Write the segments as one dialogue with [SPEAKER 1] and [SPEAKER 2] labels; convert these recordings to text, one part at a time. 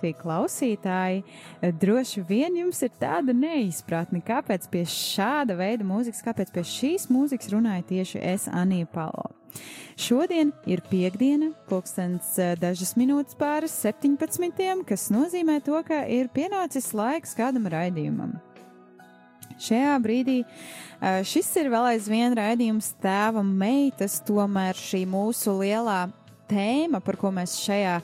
[SPEAKER 1] Latvijas klausītāji! Droši vien jums ir tāda neizpratne, kāpēc pie šāda veida mūzikas, kāpēc pie šīs mūzikas runāja tieši es, Anija Palo. Šodien ir piekdiena, pulkstens eh, dažas minūtes pāris 17, kas nozīmē to, ka ir pienācis laiks kādam raidījumam. Šajā brīdī eh, šis ir vēl aizvien raidījums tēva meitas, tomēr šī mūsu lielā tēma, par ko mēs šajā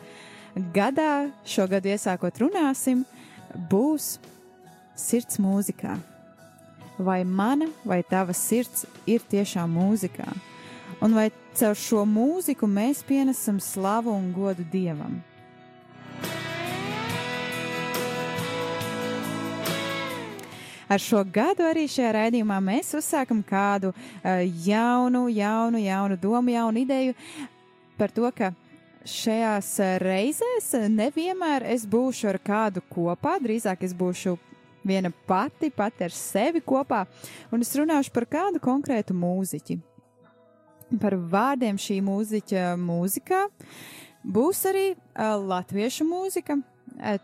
[SPEAKER 1] gadā, šogad iesākot runāsim, būs sirds mūzikā. Vai mana vai tava sirds ir tiešām mūzikā? Un vai caur šo mūziku mēs pienesam slavu un godu Dievam? Ar šo gadu arī šajā raidījumā mēs uzsākam kādu uh, jaunu, jaunu, jaunu domu, jaunu ideju par to, ka šajās reizēs nevienmēr es būšu ar kādu kopā, drīzāk es būšu viena pati, pati ar sevi kopā, un es runāšu par kādu konkrētu mūziķi. Par vārdiem šī mūziķa mūzikā būs arī uh, latviešu mūzika,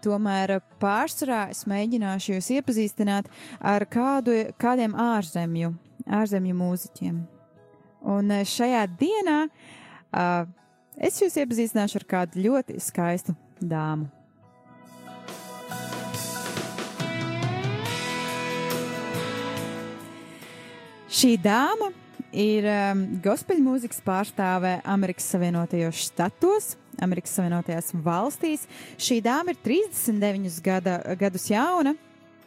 [SPEAKER 1] tomēr pārsvarā es mēģināšu jūs iepazīstināt ar kādu, kādiem ārzemju, ārzemju mūziķiem. Un šajā dienā uh, es jūs iepazīstināšu ar kādu ļoti skaistu dāmu. Šī dāma ir um, gospel mūzikas pārstāve Amerikas Savienotajos štatos, Amerikas Savienotajās valstīs. Šī dāma ir 39 gada, gadus jauna.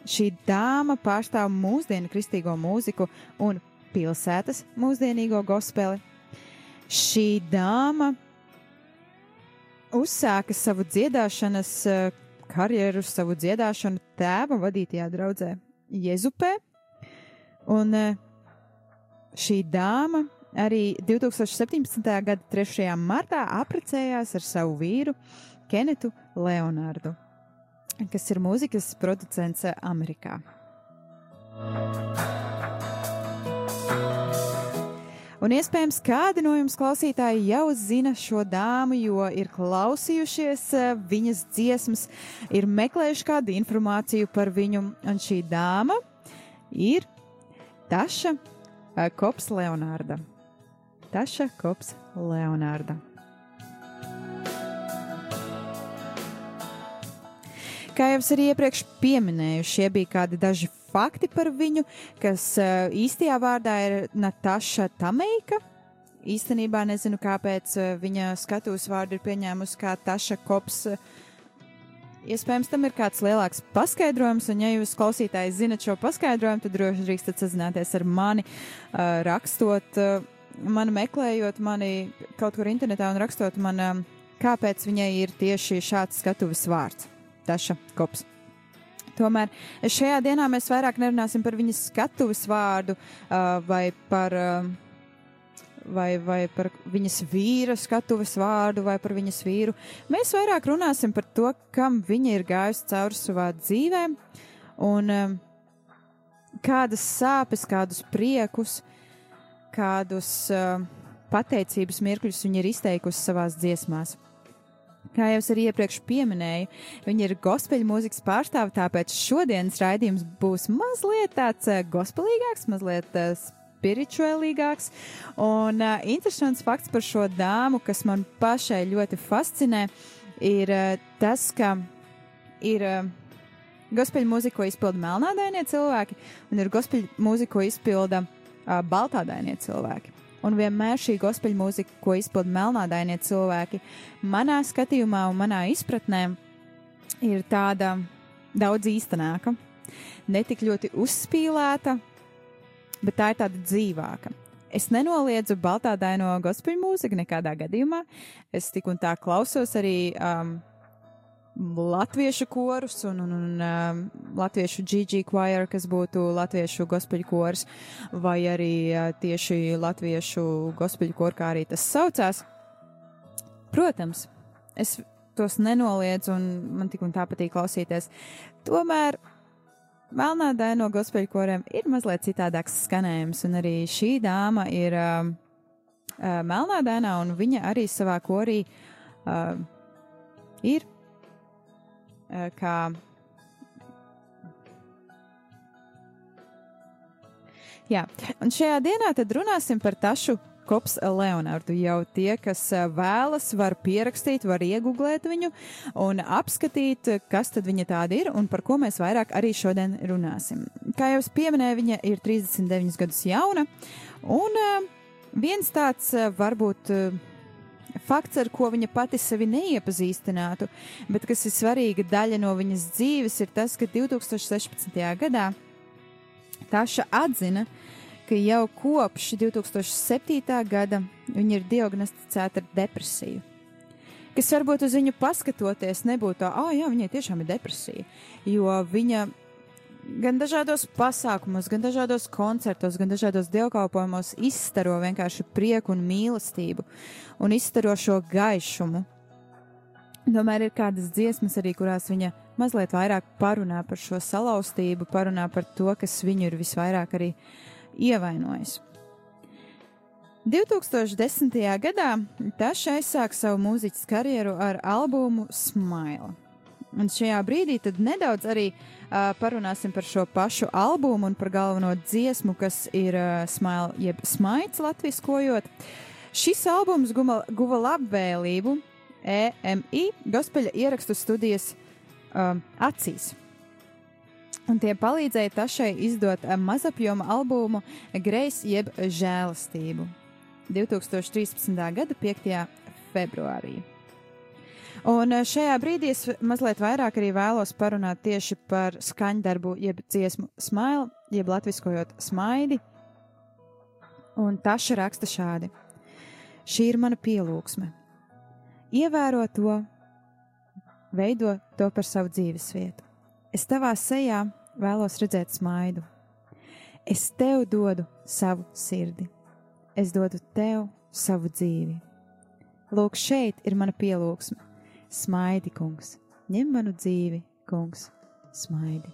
[SPEAKER 1] Šī dāma pārstāv mūsdienu kristīgo mūziku un pilsētas mūsdienīgo gospeli. Šī dāma uzsāka savu dziedāšanas uh, karjeru, savu dziedāšanu tēva vadītajā draudzē Jezupē. Un uh, šī dāma arī 2017. gada 3. martā apprecējās ar savu vīru Kenetu Leonardu, kas ir mūzikas producents Amerikā. Un iespējams, kādi no jums klausītāji jau zina šo dāmu, jo ir klausījušies viņas dziesmas, ir meklējuši kādu informāciju par viņu, un šī dāma ir Taša Kops Leonārda. Taša Kops Leonārda. Kā jau es arī iepriekš pieminēju, šie bija kādi daži fakti par viņu, kas uh, īstajā vārdā ir Nataša Tameika. Īstenībā nezinu, kāpēc uh, viņa skatuves vārdu ir pieņēmusi kā Taša Kops. Iespējams, tam ir kāds lielāks paskaidrojums, un, ja jūs klausītāji zinat šo paskaidrojumu, tad droši drīkstat sazināties ar mani, uh, rakstot, mani meklējot mani kaut kur internetā un rakstot man, kāpēc viņai ir tieši šāds skatuves vārds. Taša Kops. Tomēr šajā dienā mēs vairāk nerunāsim par viņas skatuves vārdu uh, vai par. Uh, vai, vai par viņas vīra skatuves vārdu, vai par viņas vīru. Mēs vairāk runāsim par to, kam viņa ir gājusi cauri savā dzīvē, un um, kādas sāpes, kādus priekus, kādus uh, pateicības mirkļus viņa ir izteikusi savās dziesmās. Kā jau es arī iepriekš pieminēju, viņa ir gospeļu mūzikas pārstāve, tāpēc šodienas raidījums būs mazliet tāds gospelīgāks, mazliet spirituālīgāks. Un uh, interesants fakts par šo dāmu, kas man pašai ļoti fascinē, ir uh, tas, ka ir uh, gospeļu mūziku, ko izpilda melnādainie cilvēki, un ir gospeļu mūziku, ko izpilda uh, baltādainie cilvēki. Un vienmēr šī gospeļu mūzika, ko izpild melnādainie cilvēki, manā skatījumā un manā izpratnē ir tāda daudz īstenāka, netik ļoti uzspīlēta, bet tā ir tāda dzīvāka. Es nenoliedzu baltādaino gospeļu mūziku nekādā gadījumā. Es tik un tā klausos arī um, latviešu korus un, un, un um, latviešu GG choir, kas būtu latviešu gospeļu kors, vai arī uh, tieši latviešu gospeļu kor, kā arī tas saucās. Protams, es tos nenoliedzu un man tik un tā patīk klausīties. Tomēr Melnādaino gospeļu koriem ir mazliet citādāks skanējums, un arī šī dāma ir uh, uh, melnādainā, un viņa arī savā korī uh, ir kā. Jā, un šajā dienā tad runāsim par tašu Kops Leonardu. Jau tie, kas vēlas, var pierakstīt, var iegūglēt viņu un apskatīt, kas tad viņa tāda ir un par ko mēs vairāk arī šodien runāsim. Kā jau es pieminēju, viņa ir 39 gadus jauna un viens tāds varbūt fakts, ar ko viņa pati sevi neiepazīstinātu, bet kas ir svarīga daļa no viņas dzīves, ir tas, ka 2016. gadā Taša atzina, ka jau kopš 2007. gada viņa ir diagnosticēta ar depresiju. Kas varbūt uz viņu paskatoties, nebūtu tā, ah, oh, jā, viņai tiešām ir depresija. Jo viņa gan dažādos pasākumos, gan dažādos koncertos, gan dažādos dievkalpojumos izstaro vienkārši prieku un mīlestību un izstaro šo gaišumu. Tomēr ir kādas dziesmas arī, kurās viņa mazliet vairāk parunā par šo salauztību, parunā par to, kas viņu ir visvairāk arī ievainojis. 2010. gadā Taša aizsāka savu mūziķis karjeru ar albumu Smile. Un šajā brīdī tad nedaudz arī uh, parunāsim par šo pašu albumu un par galveno dziesmu, kas ir uh, Smile, jeb Smaids latviskojot. Šis albums guva, guva labvēlību EMI gospeļa ierakstu studijas uh, acīs un tie palīdzēja Tašai izdot mazapjoma albumu Grejs jeb žēlastību 2013. gada 5. februārī. Un eh, šajā brīdī es mazliet vairāk arī vēlos parunāt tieši par skaņdarbu, jeb dziesmu smailu, jeb latviskojot smaidi. Un Taša raksta šādi: Šī ir mana pielūgsme. Ievēro to, veido to par savu dzīvesvietu. Es tavā sejā vēlos redzēt smaidu. Es tev dodu savu sirdi, es dodu tev savu dzīvi. Lūk, šeit ir mana pielūgsme. Smaidi, kungs, ņem manu dzīvi, kungs, smaidi.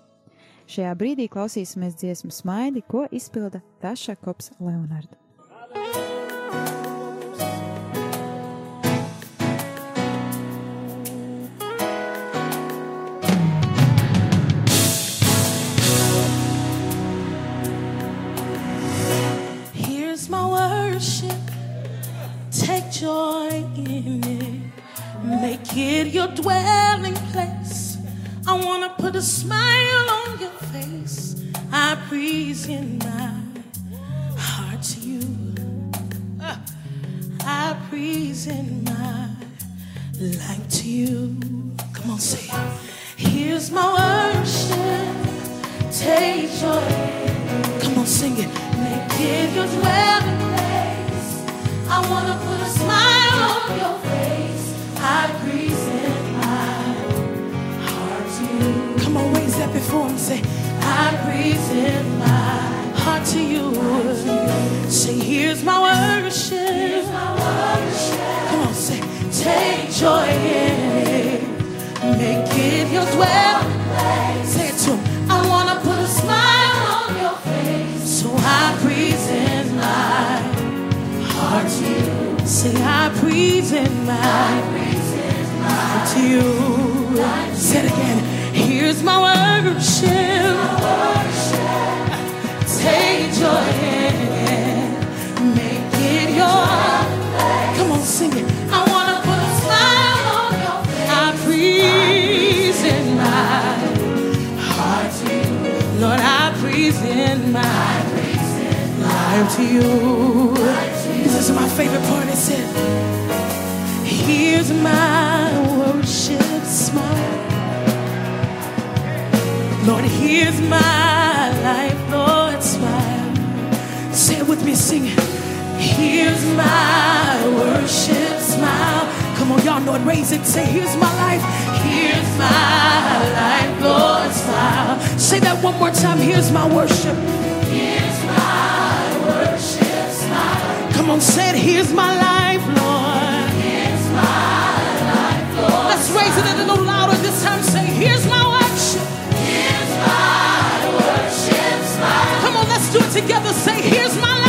[SPEAKER 1] Šajā brīdī klausīsimies dziesmu smaidi, ko izpilda Taša Kops Leonards.
[SPEAKER 2] Get your dwelling place. I wanna put a smile on your face. I present my heart to you. Uh, I present my life to you. Come on, say it. Here's my worship. Take joy. Come on, sing it. Make it your dwelling place. I wanna put a smile on your face. I present my heart to. Come on, wait, step before him, say, I present my heart to you. Say, here's my worship. Come on, say, take joy in it. Make it your dwelling. Say it. I want to put a smile on your face. So I present my heart to you. Say, I present my, I present my heart to you. Say it again. Here's my worship. Take your hand, make it your. Come on, sing it. I wanna put a smile on your face. I present my heart to you, Lord. I present my life to you. This is my favorite part. It said, Here's my worship smile. Lord, here's my life, Lord, smile. Say it with me, sing it. Here's my worship smile. Come on, y'all know it. Raise it. Say, Here's my life. Here's my life, Lord, smile. Say that one more time. Here's my worship. Come on, say it. Here's my life, Lord. Here's my life, Lord. Let's raise it a little louder this time. Say, Here's my worship. Here's my worship smile. Come on, let's do it together. Say, Here's my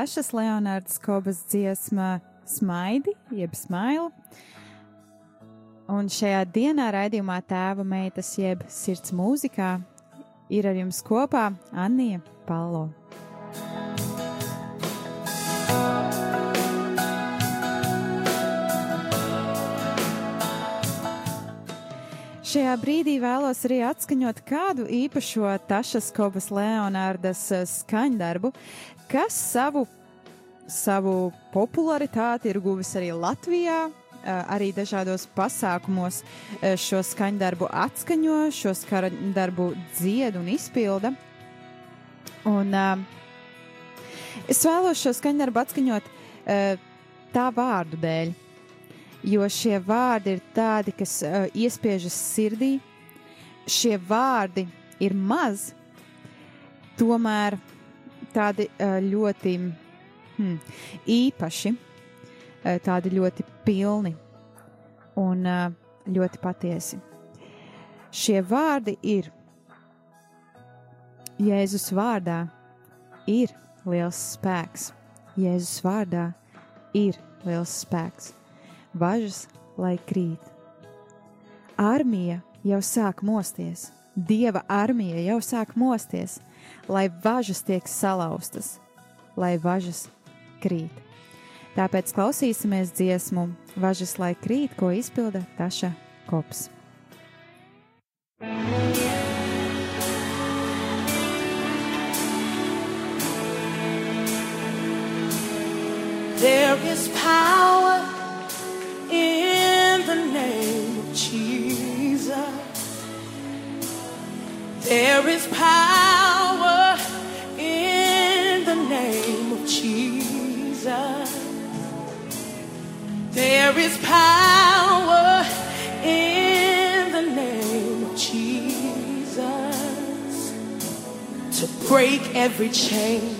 [SPEAKER 1] izskanēja Tašas Leonārdas Kobas dziesma Smaidi, jeb Smailu. Un šajā dienā raidījumā tēva meitas, jeb sirds mūzikā, ir ar jums kopā Anija Palo. Šajā brīdī vēlos arī atskaņot kādu īpašo Tašas Kobas Leonārdas skaņdarbu, kas savu, savu popularitāti ir guvis arī Latvijā. Arī dažādos pasākumos šo skaņdarbu atskaņo, šo skaņdarbu dzied un izpilda. Un, uh, es vēlos šo skaņdarbu atskaņot uh, tā vārdu dēļ, jo šie vārdi ir tādi, kas uh, iespiežas sirdī. Šie vārdi ir maz, tomēr tādi ļoti hmm, īpaši, tādi ļoti pilni un ļoti patiesi. Šie vārdi ir Jēzus vārdā ir liels spēks. Jēzus vārdā ir liels spēks. Važas, lai krīt. Armija jau sāk mosties, Dieva armija jau sāk mosties, lai važas tiek salauztas, lai važas krīt. Tāpēc klausīsimies dziesmu Važas, lai krīt, ko izpilda Taša Kops.
[SPEAKER 2] There is power in the name of Jesus. There is power There is power in the name of Jesus to break every chain,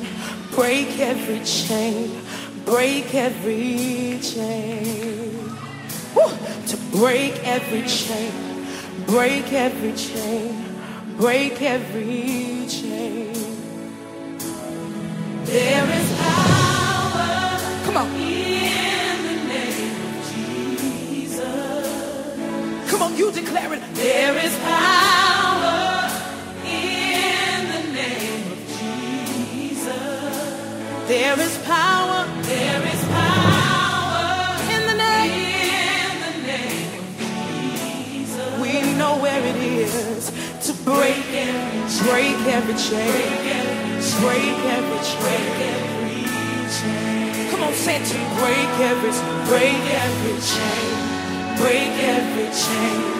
[SPEAKER 2] break every chain, break every chain. Woo! To break every chain, break every chain, break every chain. There is power. Come on. It. There is power in the name of Jesus. There is power. There is power in the name. In the name of Jesus. We know where it is to break every break every chain. Break every chain. Come on, say to. Break every break every chain. Break every chain.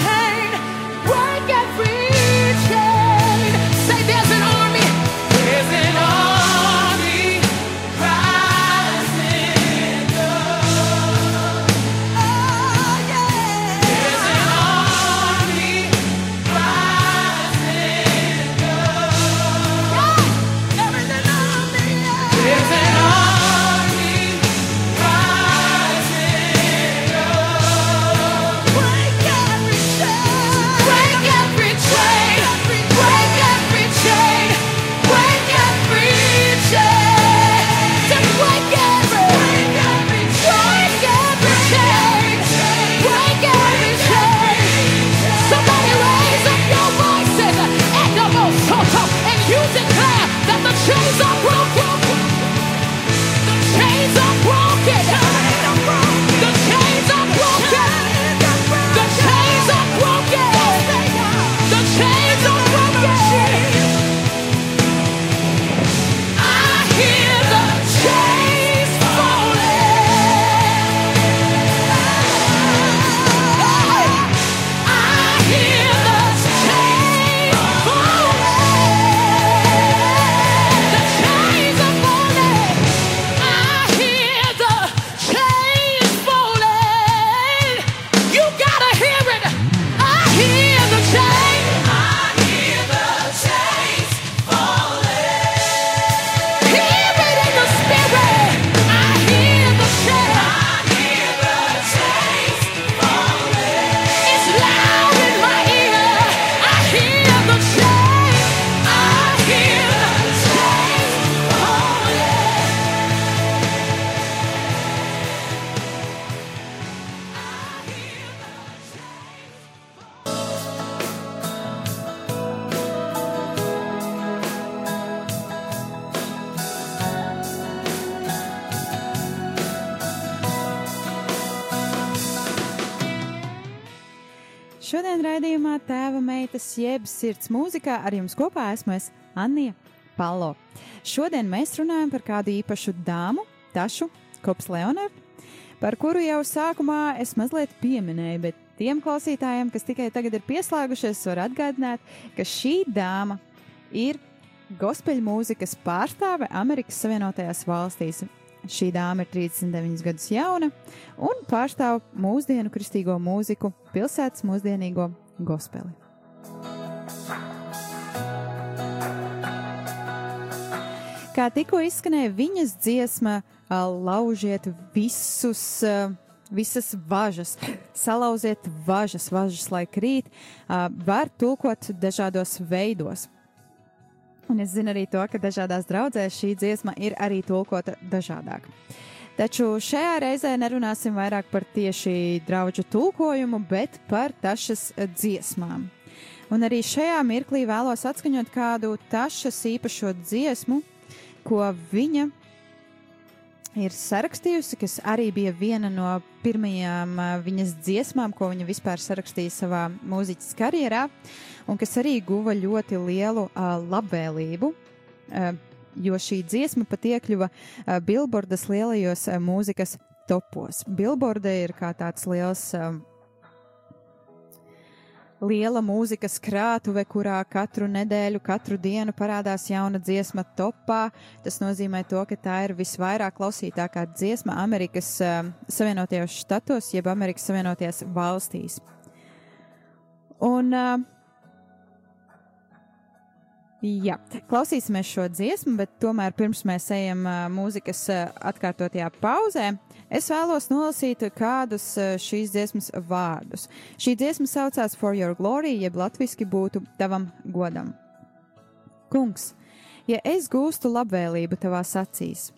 [SPEAKER 2] change.
[SPEAKER 1] Šodien raidījumā tēva meitas jeb sirds mūzikā ar jums kopā esmu es Anija Palo. Šodien mēs runājam par kādu īpašu dāmu, Tašu Kops Leonardu, par kuru jau sākumā es mazliet pieminēju, bet tiem klausītājiem, kas tikai tagad ir pieslēgušies, var atgādināt, ka šī dāma ir gospeļu mūzikas pārstāve Amerikas Savienotajās valstīs. Šī dāma ir 39 gadus jauna un pārstāv mūsdienu kristīgo mūziku, pilsētas mūsdienīgo gospeli. Kā tikko izskanēja viņas dziesma, laužiet visus, visas važas, salauziet važas, važas, lai krīt, var tulkot dažādos veidos. Un es zinu arī to, ka dažādās draudzēs šī dziesma ir arī tulkota dažādāk. Taču šajā reizē nerunāsim vairāk par tieši draugu tulkojumu, bet par tašas dziesmām. Un arī šajā mirklī vēlos atskaņot kādu tašas īpašo dziesmu, ko viņa ir sarakstījusi, kas arī bija viena no pirmajām uh, viņas dziesmām, ko viņa vispār sarakstīja savā mūziķis karjerā, un kas arī guva ļoti lielu uh, labvēlību. Uh, jo šī dziesma pat iekļuva uh, Billboardas lielajos uh, mūzikas topos. Billboarda ir kā tāds liels uh, liela mūzikas krātuve, kurā katru nedēļu, katru dienu parādās jauna dziesma topā. Tas nozīmē to, ka tā ir visvairāk klausītākā dziesma Amerikas uh, Savienotajos štatos, jeb Amerikas Savienotajās valstīs. Un uh, Jā, klausīsimies šo dziesmu, bet tomēr pirms mēs ejam mūzikas atkārtotajā pauzē, es vēlos nolasīt kādus šīs dziesmas vārdus. Šī dziesma saucās For Your Glory, jeb latviski būtu tavam godam. Kungs, ja es gūstu labvēlību tavās acīs,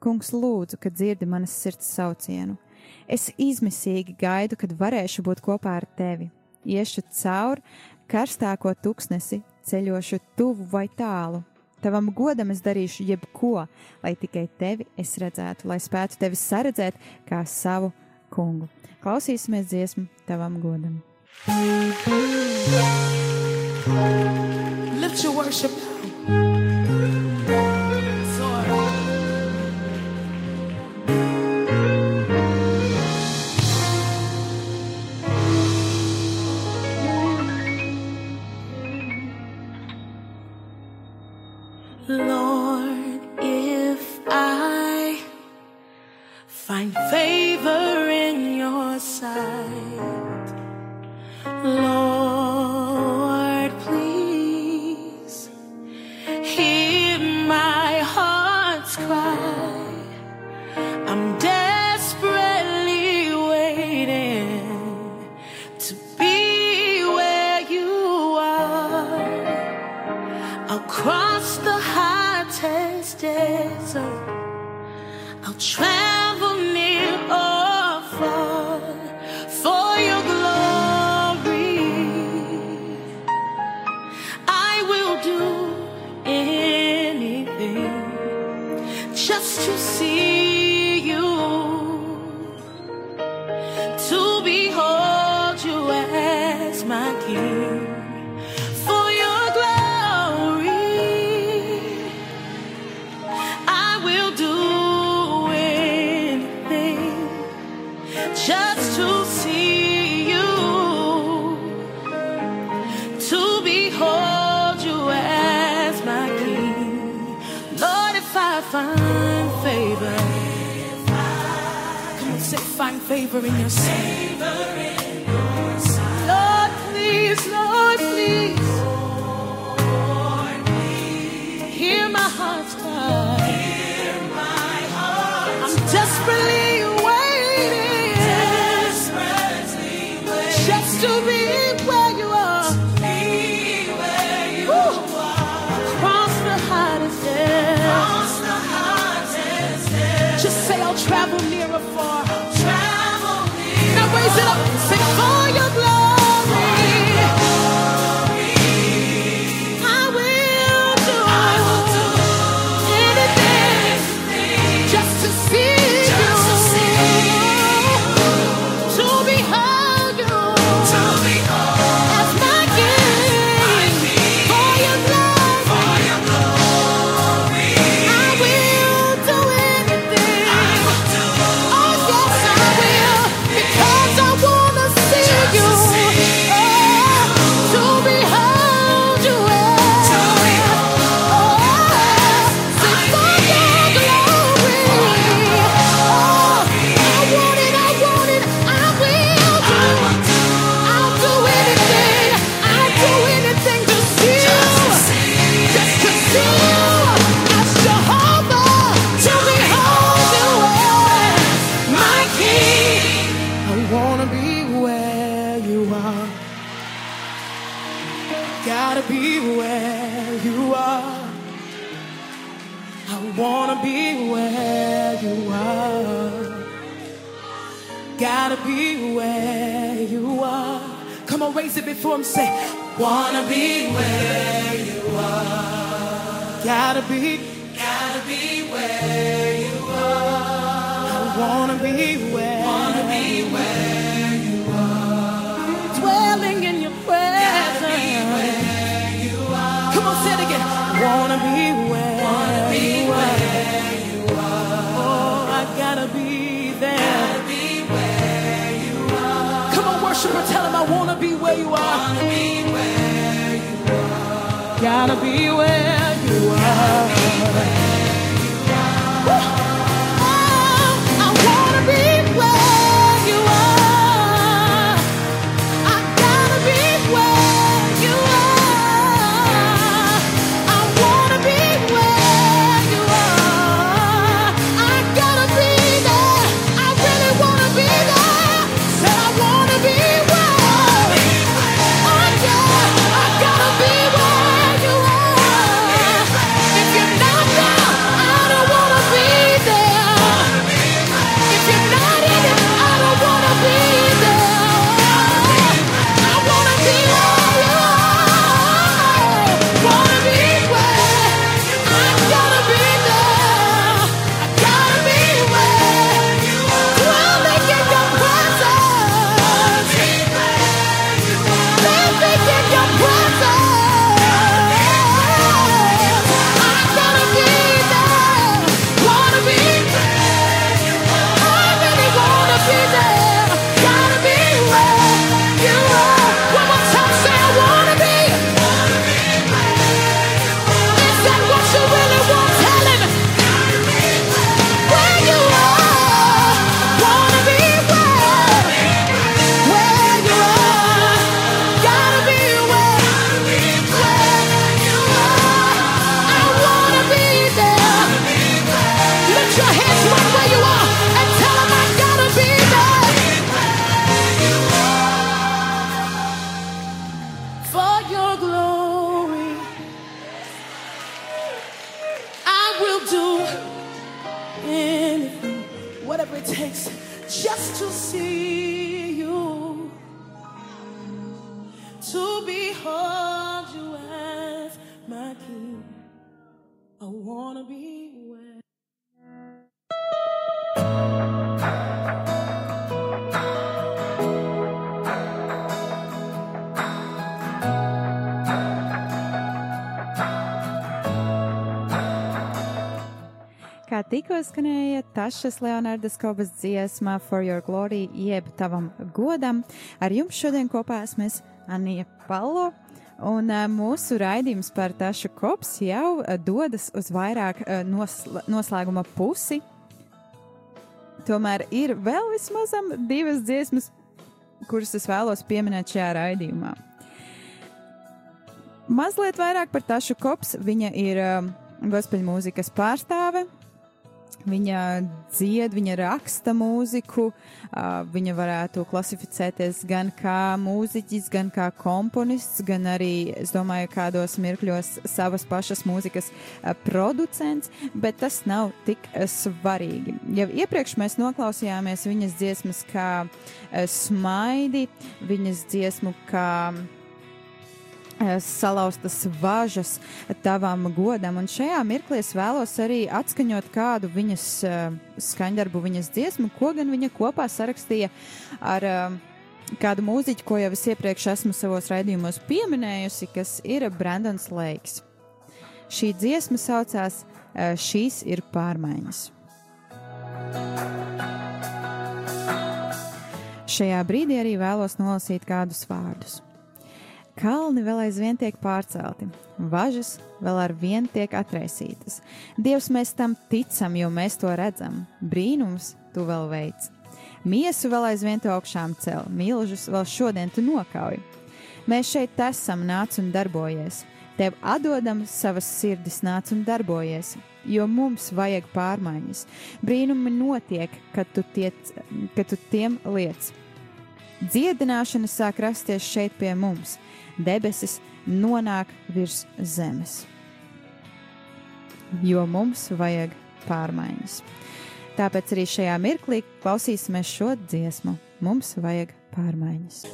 [SPEAKER 1] kungs lūdzu, ka dzirdi manas sirds saucienu. Es izmisīgi gaidu, kad varēšu būt kopā ar tevi. Iešu cauri karstāko tuksnesi, ceļošu tuvu vai tālu. Tavam godam es darīšu jebko, lai tikai tevi es redzētu, lai spētu tevi saredzēt kā savu kungu. Klausīsimies dziesmu tavam godam.
[SPEAKER 2] Lift your worship. Lord, I'll cross the hottest desert. I'll travel favor in your sight. Just to see you, to behold you as my king. I wanna be
[SPEAKER 1] tikko skanēja Tašas Leonardas Kobas dziesmā For Your Glory, jeb tavam godam, ar jums šodien kopā esmu es Anija Palo, un uh, mūsu raidījums par Tašu Kops jau uh, dodas uz vairāk uh, nosl noslēguma pusi. Tomēr ir vēl vismazam divas dziesmas, kuras es vēlos pieminēt šajā raidījumā. Mazliet vairāk par Tašu Kops. Viņa ir gospel mūzikas pārstāve. Viņa dzied, viņa raksta mūziku, viņa varētu klasificēties gan kā mūziķis, gan kā komponists, gan arī, es domāju, kādos mirkļos savas pašas mūzikas producents, bet tas nav tik svarīgi. Jau iepriekš mēs noklausījāmies viņas dziesmas kā smaidi, viņas dziesmu kā salauztas važas tavam godam. Un šajā mirklī es vēlos arī atskaņot kādu viņas uh, skaņdarbu, viņas dziesmu, ko gan viņa kopā sarakstīja ar uh, kādu mūziķu, ko jau es iepriekš esmu savos raidījumos pieminējusi, kas ir Brandons Lakes. Šī dziesma saucās uh, Šīs ir pārmaiņas. Šajā brīdī arī vēlos nolasīt kādus vārdus. Kalni vēl aizvien tiek pārcelti, važas vēl ar vienu tiek atraisītas. Dievs, mēs tam ticam, jo mēs to redzam. Brīnums tu vēl veids. Miesu vēl aizvien tu augšām cel, milžus vēl šodien tu nokauj. Mēs šeit esam, nāc un darbojies. Tev atdodam savas sirdis, nāc un darbojies, jo mums vajag pārmaiņas. Brīnumi notiek, kad tu, tiec, kad tu tiem liec. Dziedināšana sāk rasties šeit pie mums debesis nonāk virs zemes. Jo mums vajag pārmaiņas. Tāpēc arī šajā mirklī klausīsimies šo dziesmu. Mums vajag pārmaiņas.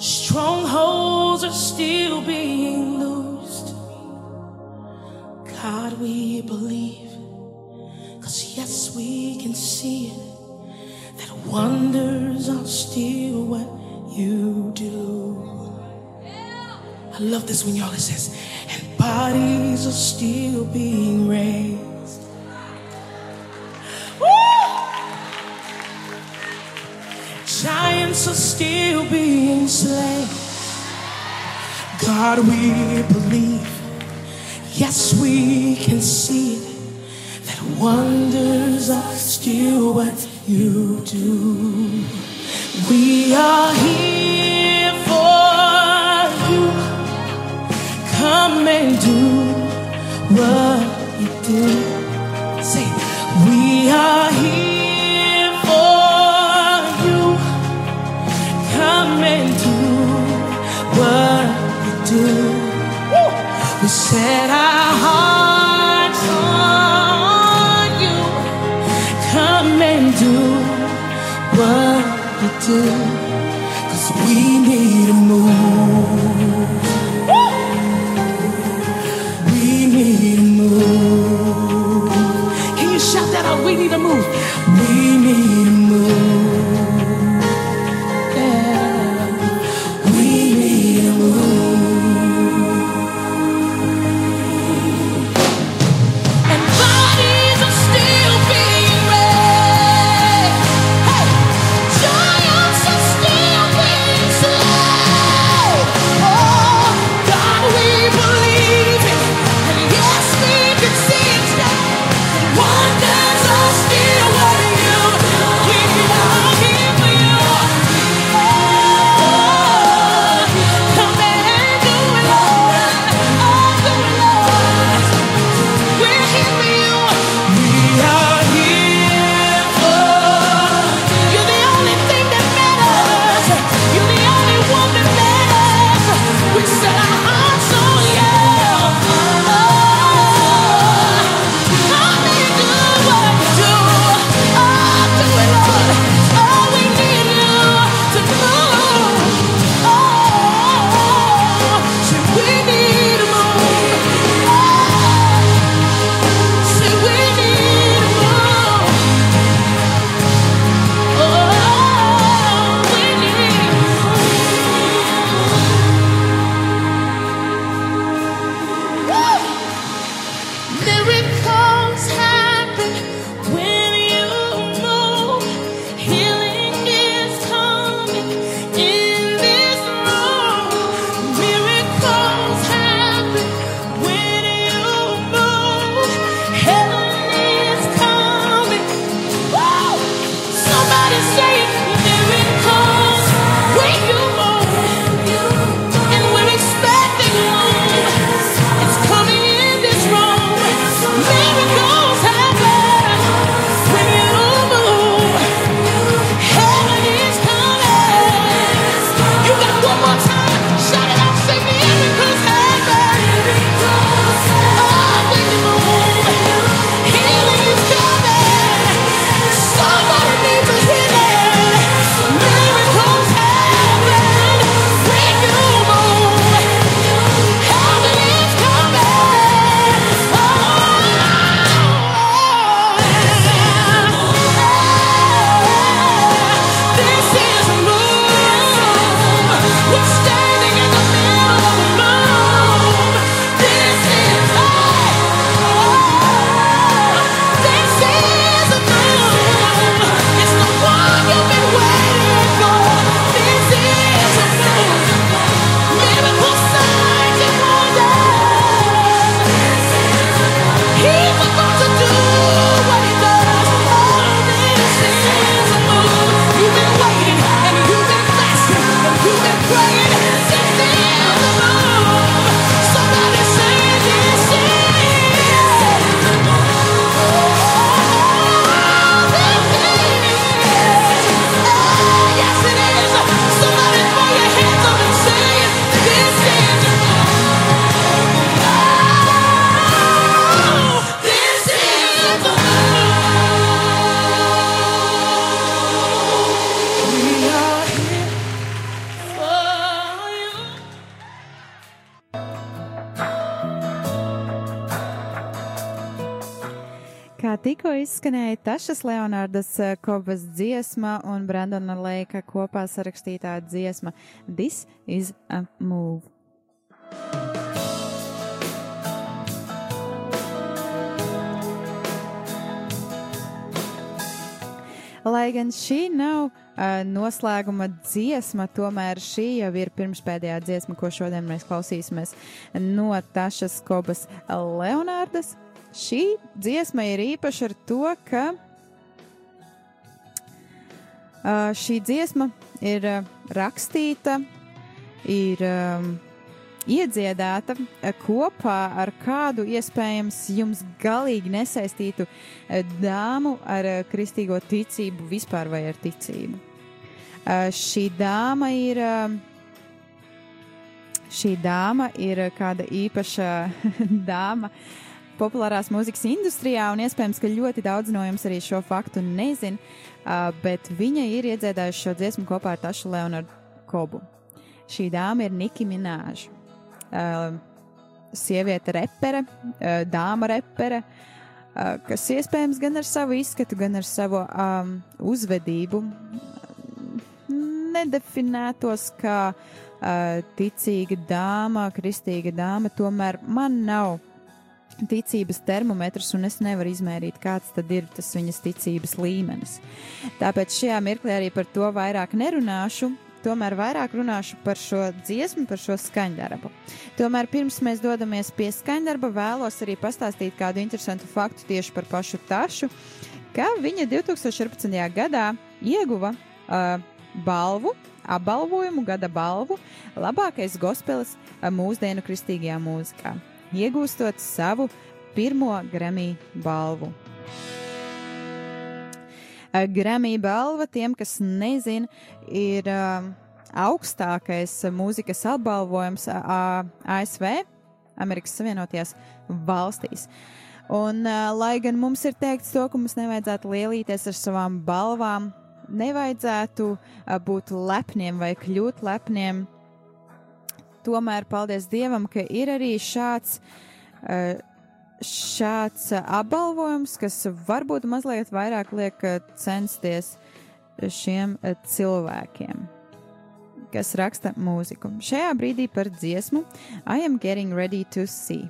[SPEAKER 2] Strongholds are still being loosed. God, we believe. Cause yes, we can see it. Wonders are still what you do. I love this when y'all it says, and bodies are still being raised. Woo! Giants are still being slain. God, we believe. Yes, we can see it. That wonders are still what you do. We are here for you. Come and do what you do.
[SPEAKER 1] Izskanēja Tašas Leonārdas uh, Kobas dziesma un Brandona Leika kopā sarakstītā dziesma This is a Move. Lai gan šī nav uh, noslēguma dziesma, tomēr šī jau ir pirmspēdējā dziesma, ko šodien mēs klausīsimies no Tašas Kobas Leonārdas. Šī dziesma ir īpaša ar to, ka šī dziesma ir uh, rakstīta, ir um, iedziedāta eh, kopā ar kādu iespējams jums galīgi nesaistītu dāmu ar kristīgo ticību vispār vai ar ticību. Šī dāma ir. Šī dāma ir kāda īpaša dāma populārās mūzikas industrijā, un iespējams, ka ļoti daudz no jums arī šo faktu nezin, bet viņa ir iedziedājusi šo dziesmu kopā ar Tašu Leonardu Kobu. Šī dāma ir Niki Minēža uh, sieviete repere, uh, dāma repere, uh, kas iespējams gan ar savu izskatu, gan ar savu um, uzvedību nedefinētos kā uh, ticīga dāma, kristīga dāma, tomēr man nav ticības termometrs, un es nevaru izmērīt, kāds tad ir tas viņas ticības līmenis. Tāpēc šajā mirklī arī par to vairāk nerunāšu, tomēr vairāk runāšu par šo dziesmu, par šo skaņdarbu. Tomēr pirms mēs dodamies pie skaņdarba, vēlos arī pastāstīt kādu interesantu faktu tieši par pašu Tašu, ka viņa 2014. gadā ieguva uh, balvu, apbalvojumu, gada balvu labākais gospelis mūsdienu kristīgajā mūzikā, iegūstot savu pirmo Grammy balvu. Eh, Grammy balva tiem, kas nezina, ir uh, augstākais mūzikas apbalvojums uh, ASV, Amerikas Savienotajās valstīs. Un, lai gan mums ir teikts to, ka mums nevajadzētu lielīties ar savām balvām, nevajadzētu būt lepniem vai kļūt lepniem, tomēr paldies Dievam, ka ir arī šāds uh, šāds apbalvojums, kas varbūt mazliet vairāk liek censties šiem cilvēkiem, kas raksta mūziku. Šajā brīdī par dziesmu I am getting ready to see.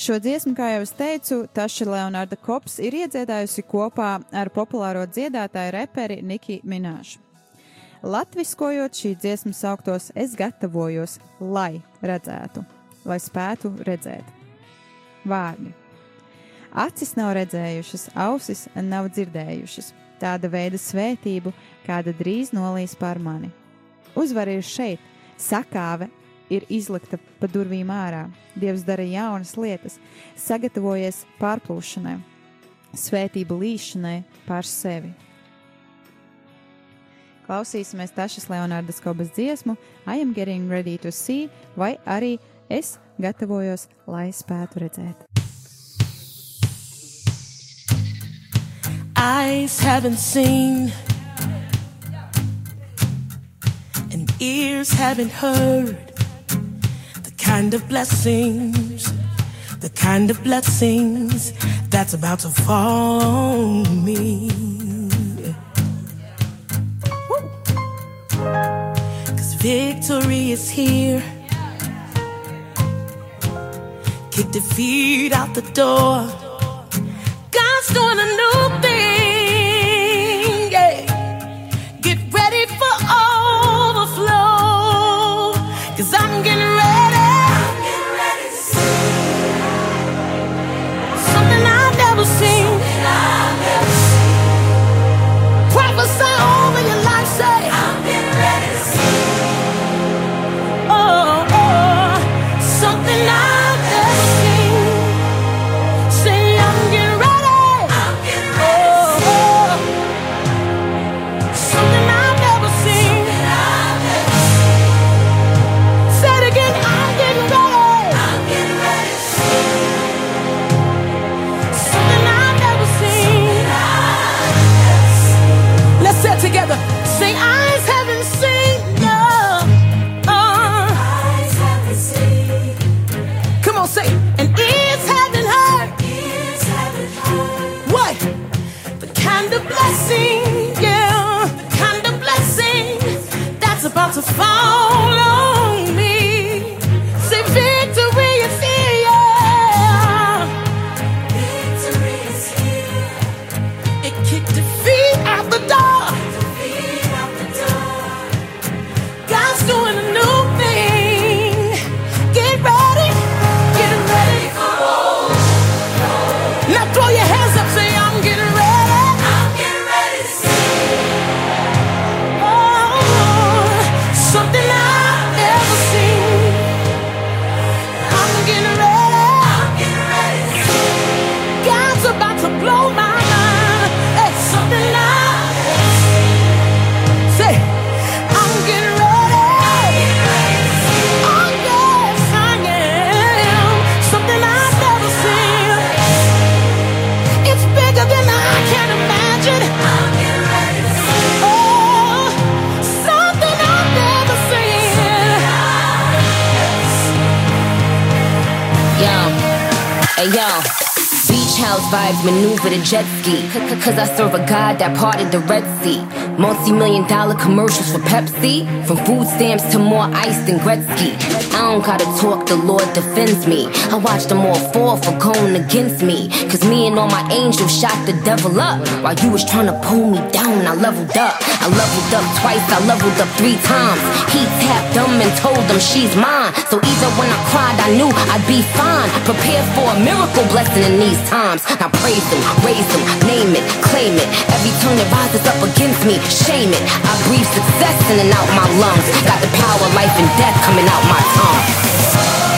[SPEAKER 1] Šo dziesmu, kā jau es teicu, Taša Leonarda Kops ir iedziedājusi kopā ar populāro dziedātāju reperi Niki Minēšu. Latviskojot šī dziesma sauktos, es gatavojos, lai redzētu, lai spētu redzēt. Vārdi. Acis nav redzējušas, ausis nav dzirdējušas, tāda veida svētību, kāda drīz nolīs pār mani. Uzvar ir šeit, sakāve ir izlikta pa durvīm ārā, Dievs dara jaunas lietas, sagatavojies pārplūšanai, svētību līšanai pār sevi klausīsimies Tašas Leonārdas Kobas dziesmu I am getting ready to see, vai arī es gatavojos, lai spētu redzēt.
[SPEAKER 2] Eyes haven't seen, and ears haven't heard the kind of blessings, the kind of blessings that's about to fall on me. Cause victory is here. Kick defeat out the door. God's doing a new thing. Yeah. Get ready for overflow. Cause I'm getting vibes maneuver the jet ski. Cause I serve a god that parted the Red Sea. Multi million dollar commercials for Pepsi. From food stamps to more ice than Gretzky. I don't gotta talk, the Lord defends me. I watch them all fall for going against me. Cause me and all my angels shot the devil up. While you was trying to pull me down, I leveled up. I leveled up twice, I leveled up three times. He tapped them and told them she's mine. So even when I cried, I knew I'd be fine. Prepare for a miracle blessing in these times. Now praise him, raise him, name it, claim it. Every tongue that rises up against me, shame it. I breathe success in and out my lungs. Got the power, life and death coming out my tongue.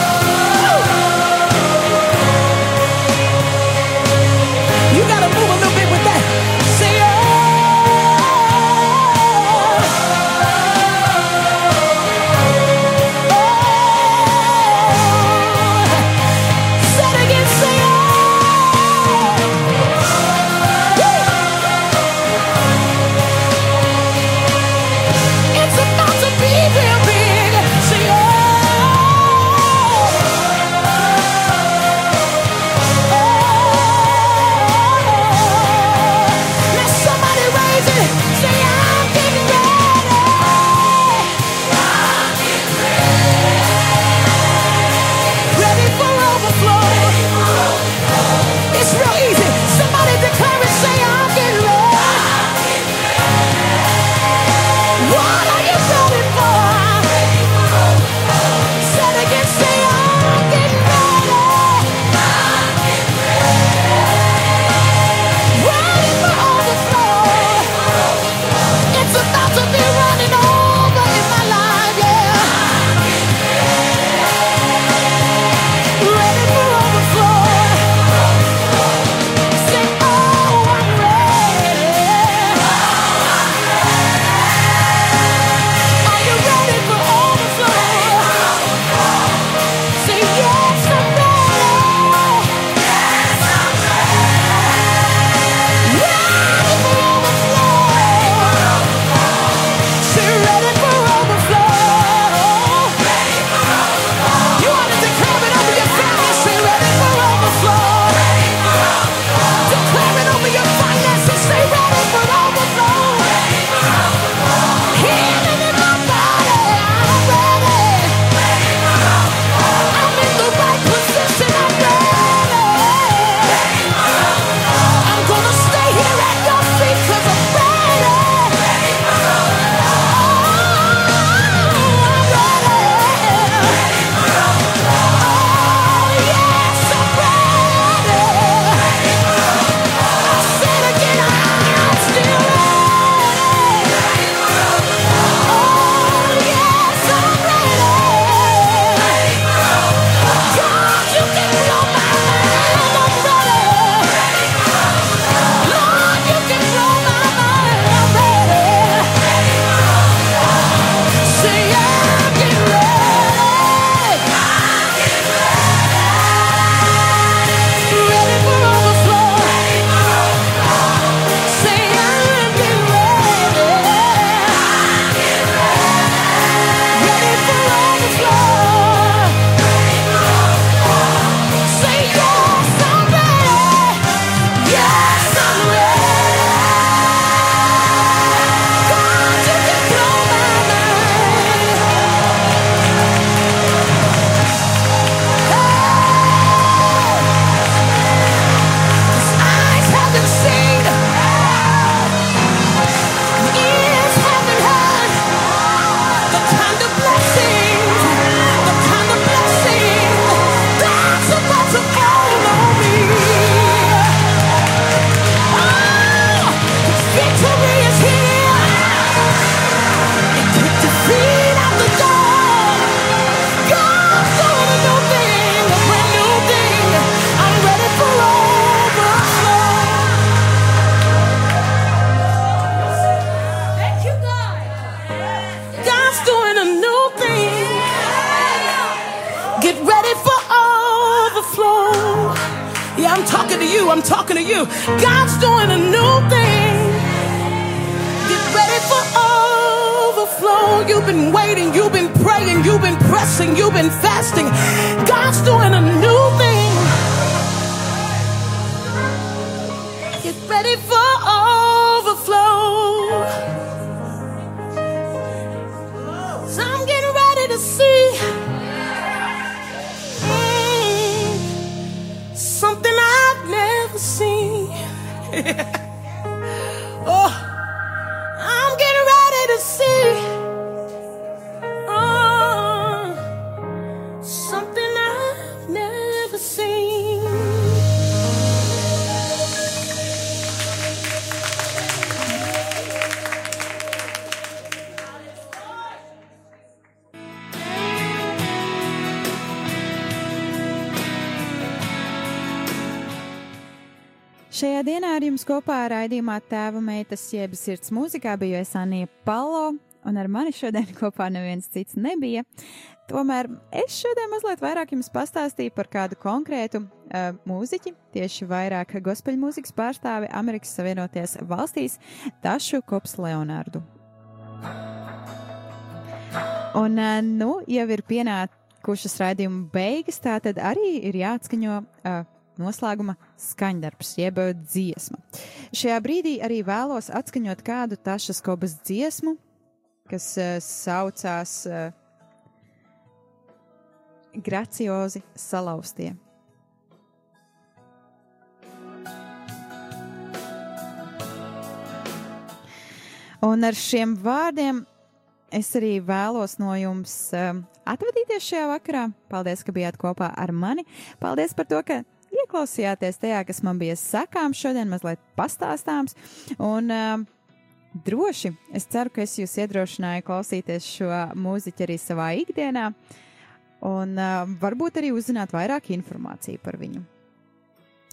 [SPEAKER 3] I'm talking to you. I'm talking to you. God's doing a new thing. Get ready for overflow. You've been waiting. You've been praying. You've been pressing. You've been fasting. God's doing a new thing. Get ready for Yeah.
[SPEAKER 1] Šajā dienā ar jums kopā raidījumā Tēva meitas jeb sirds mūzikā biju es Anija Palo, un ar mani šodien kopā neviens cits nebija. Tomēr es šodien mazliet vairāk jums pastāstīju par kādu konkrētu uh, mūziķi, tieši vairāk gospel mūzikas pārstāvi Amerikas Savienotajās valstīs, Tašu Kops Leonardu. Un, uh, nu, jau ir pienākušas raidījuma beigas, tā tad arī ir jāatskaņo uh, noslēguma skaņdarbs, jeb dziesma. Šajā brīdī arī vēlos atskaņot kādu Tašas Kobas dziesmu, kas uh, saucās uh, Graciozi salauztie. Un ar šiem vārdiem es arī vēlos no jums um, atvadīties šajā vakarā. Paldies, ka bijāt kopā ar mani. Paldies par to, ka ieklausījāties tajā, kas man bija sakāms šodien, mazliet pastāstāms. Un um, droši es ceru, ka es jūs iedrošināju klausīties šo mūziķu arī savā ikdienā. Un uh, varbūt arī uzzināt vairāk informāciju par viņu.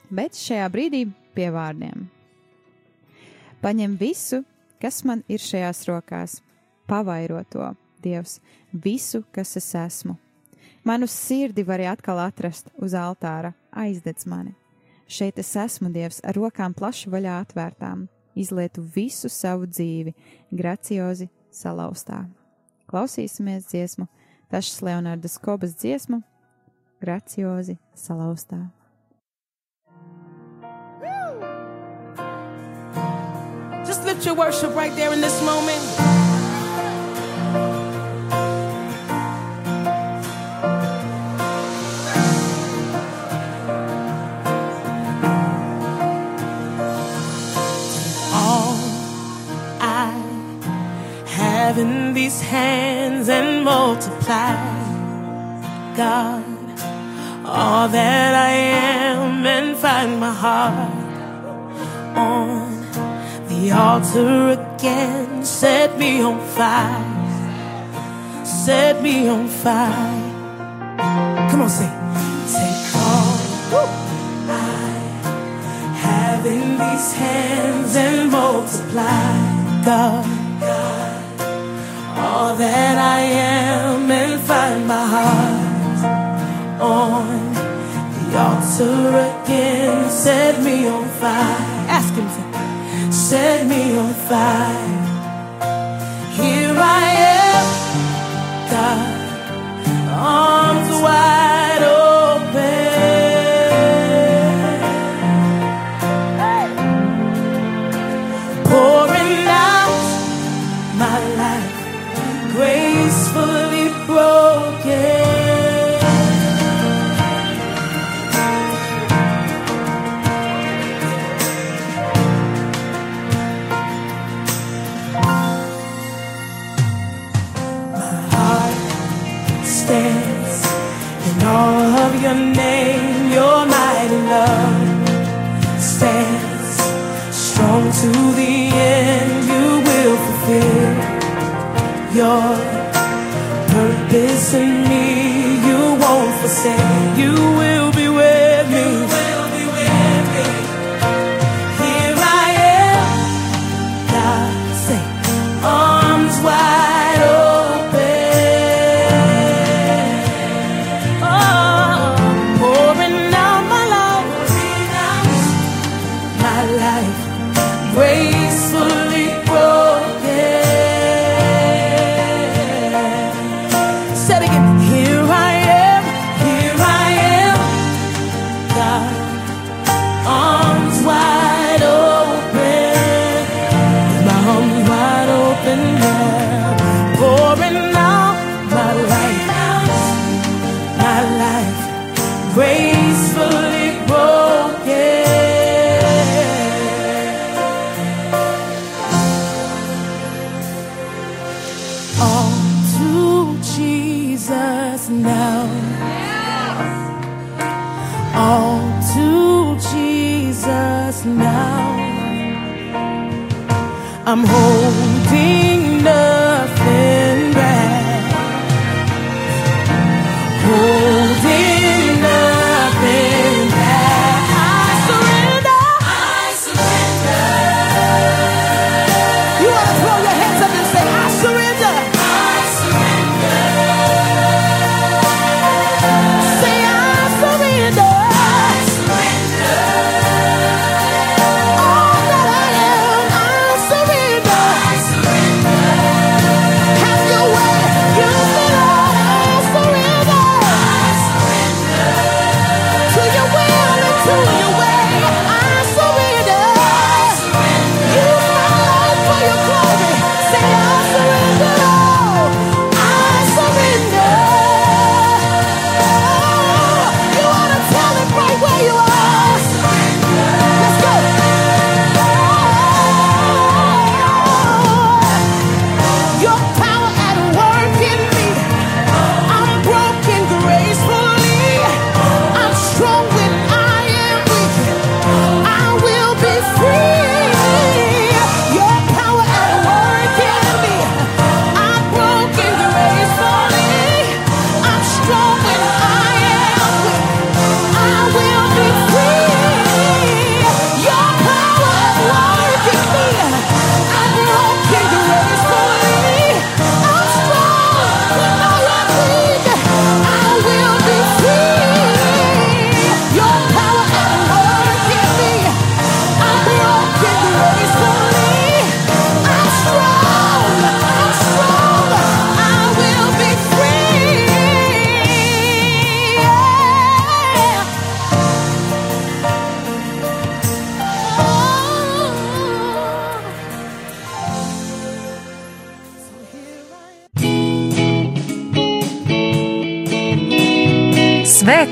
[SPEAKER 1] Bet šajā brīdī pie vārdiem. Paņem visu, kas man ir šajās rokās, pavairo to, Dievs, visu, kas es esmu. Manu sirdi var atkal atrast uz altāra, aizdedz mani. Šeit es esmu, Dievs, ar rokām plaši vaļā atvērtām, izlietu visu savu dzīvi, graciozi salauztā. Klausīsimies dziesmu, Tašas Leonardas Kobas dziesmu, graciozi salauztā.
[SPEAKER 2] Just lift your worship right there in this moment. In these hands and multiply, God, all that I am and find my heart on the altar again. Set me on fire. Set me on fire. Come on, sing. Take all I have in these hands and multiply, God. All that I am and find my heart on the altar again. Set me on fire. Ask Him to set me on fire. Here I am, God, arms wide purpose in me. You won't forsake. You will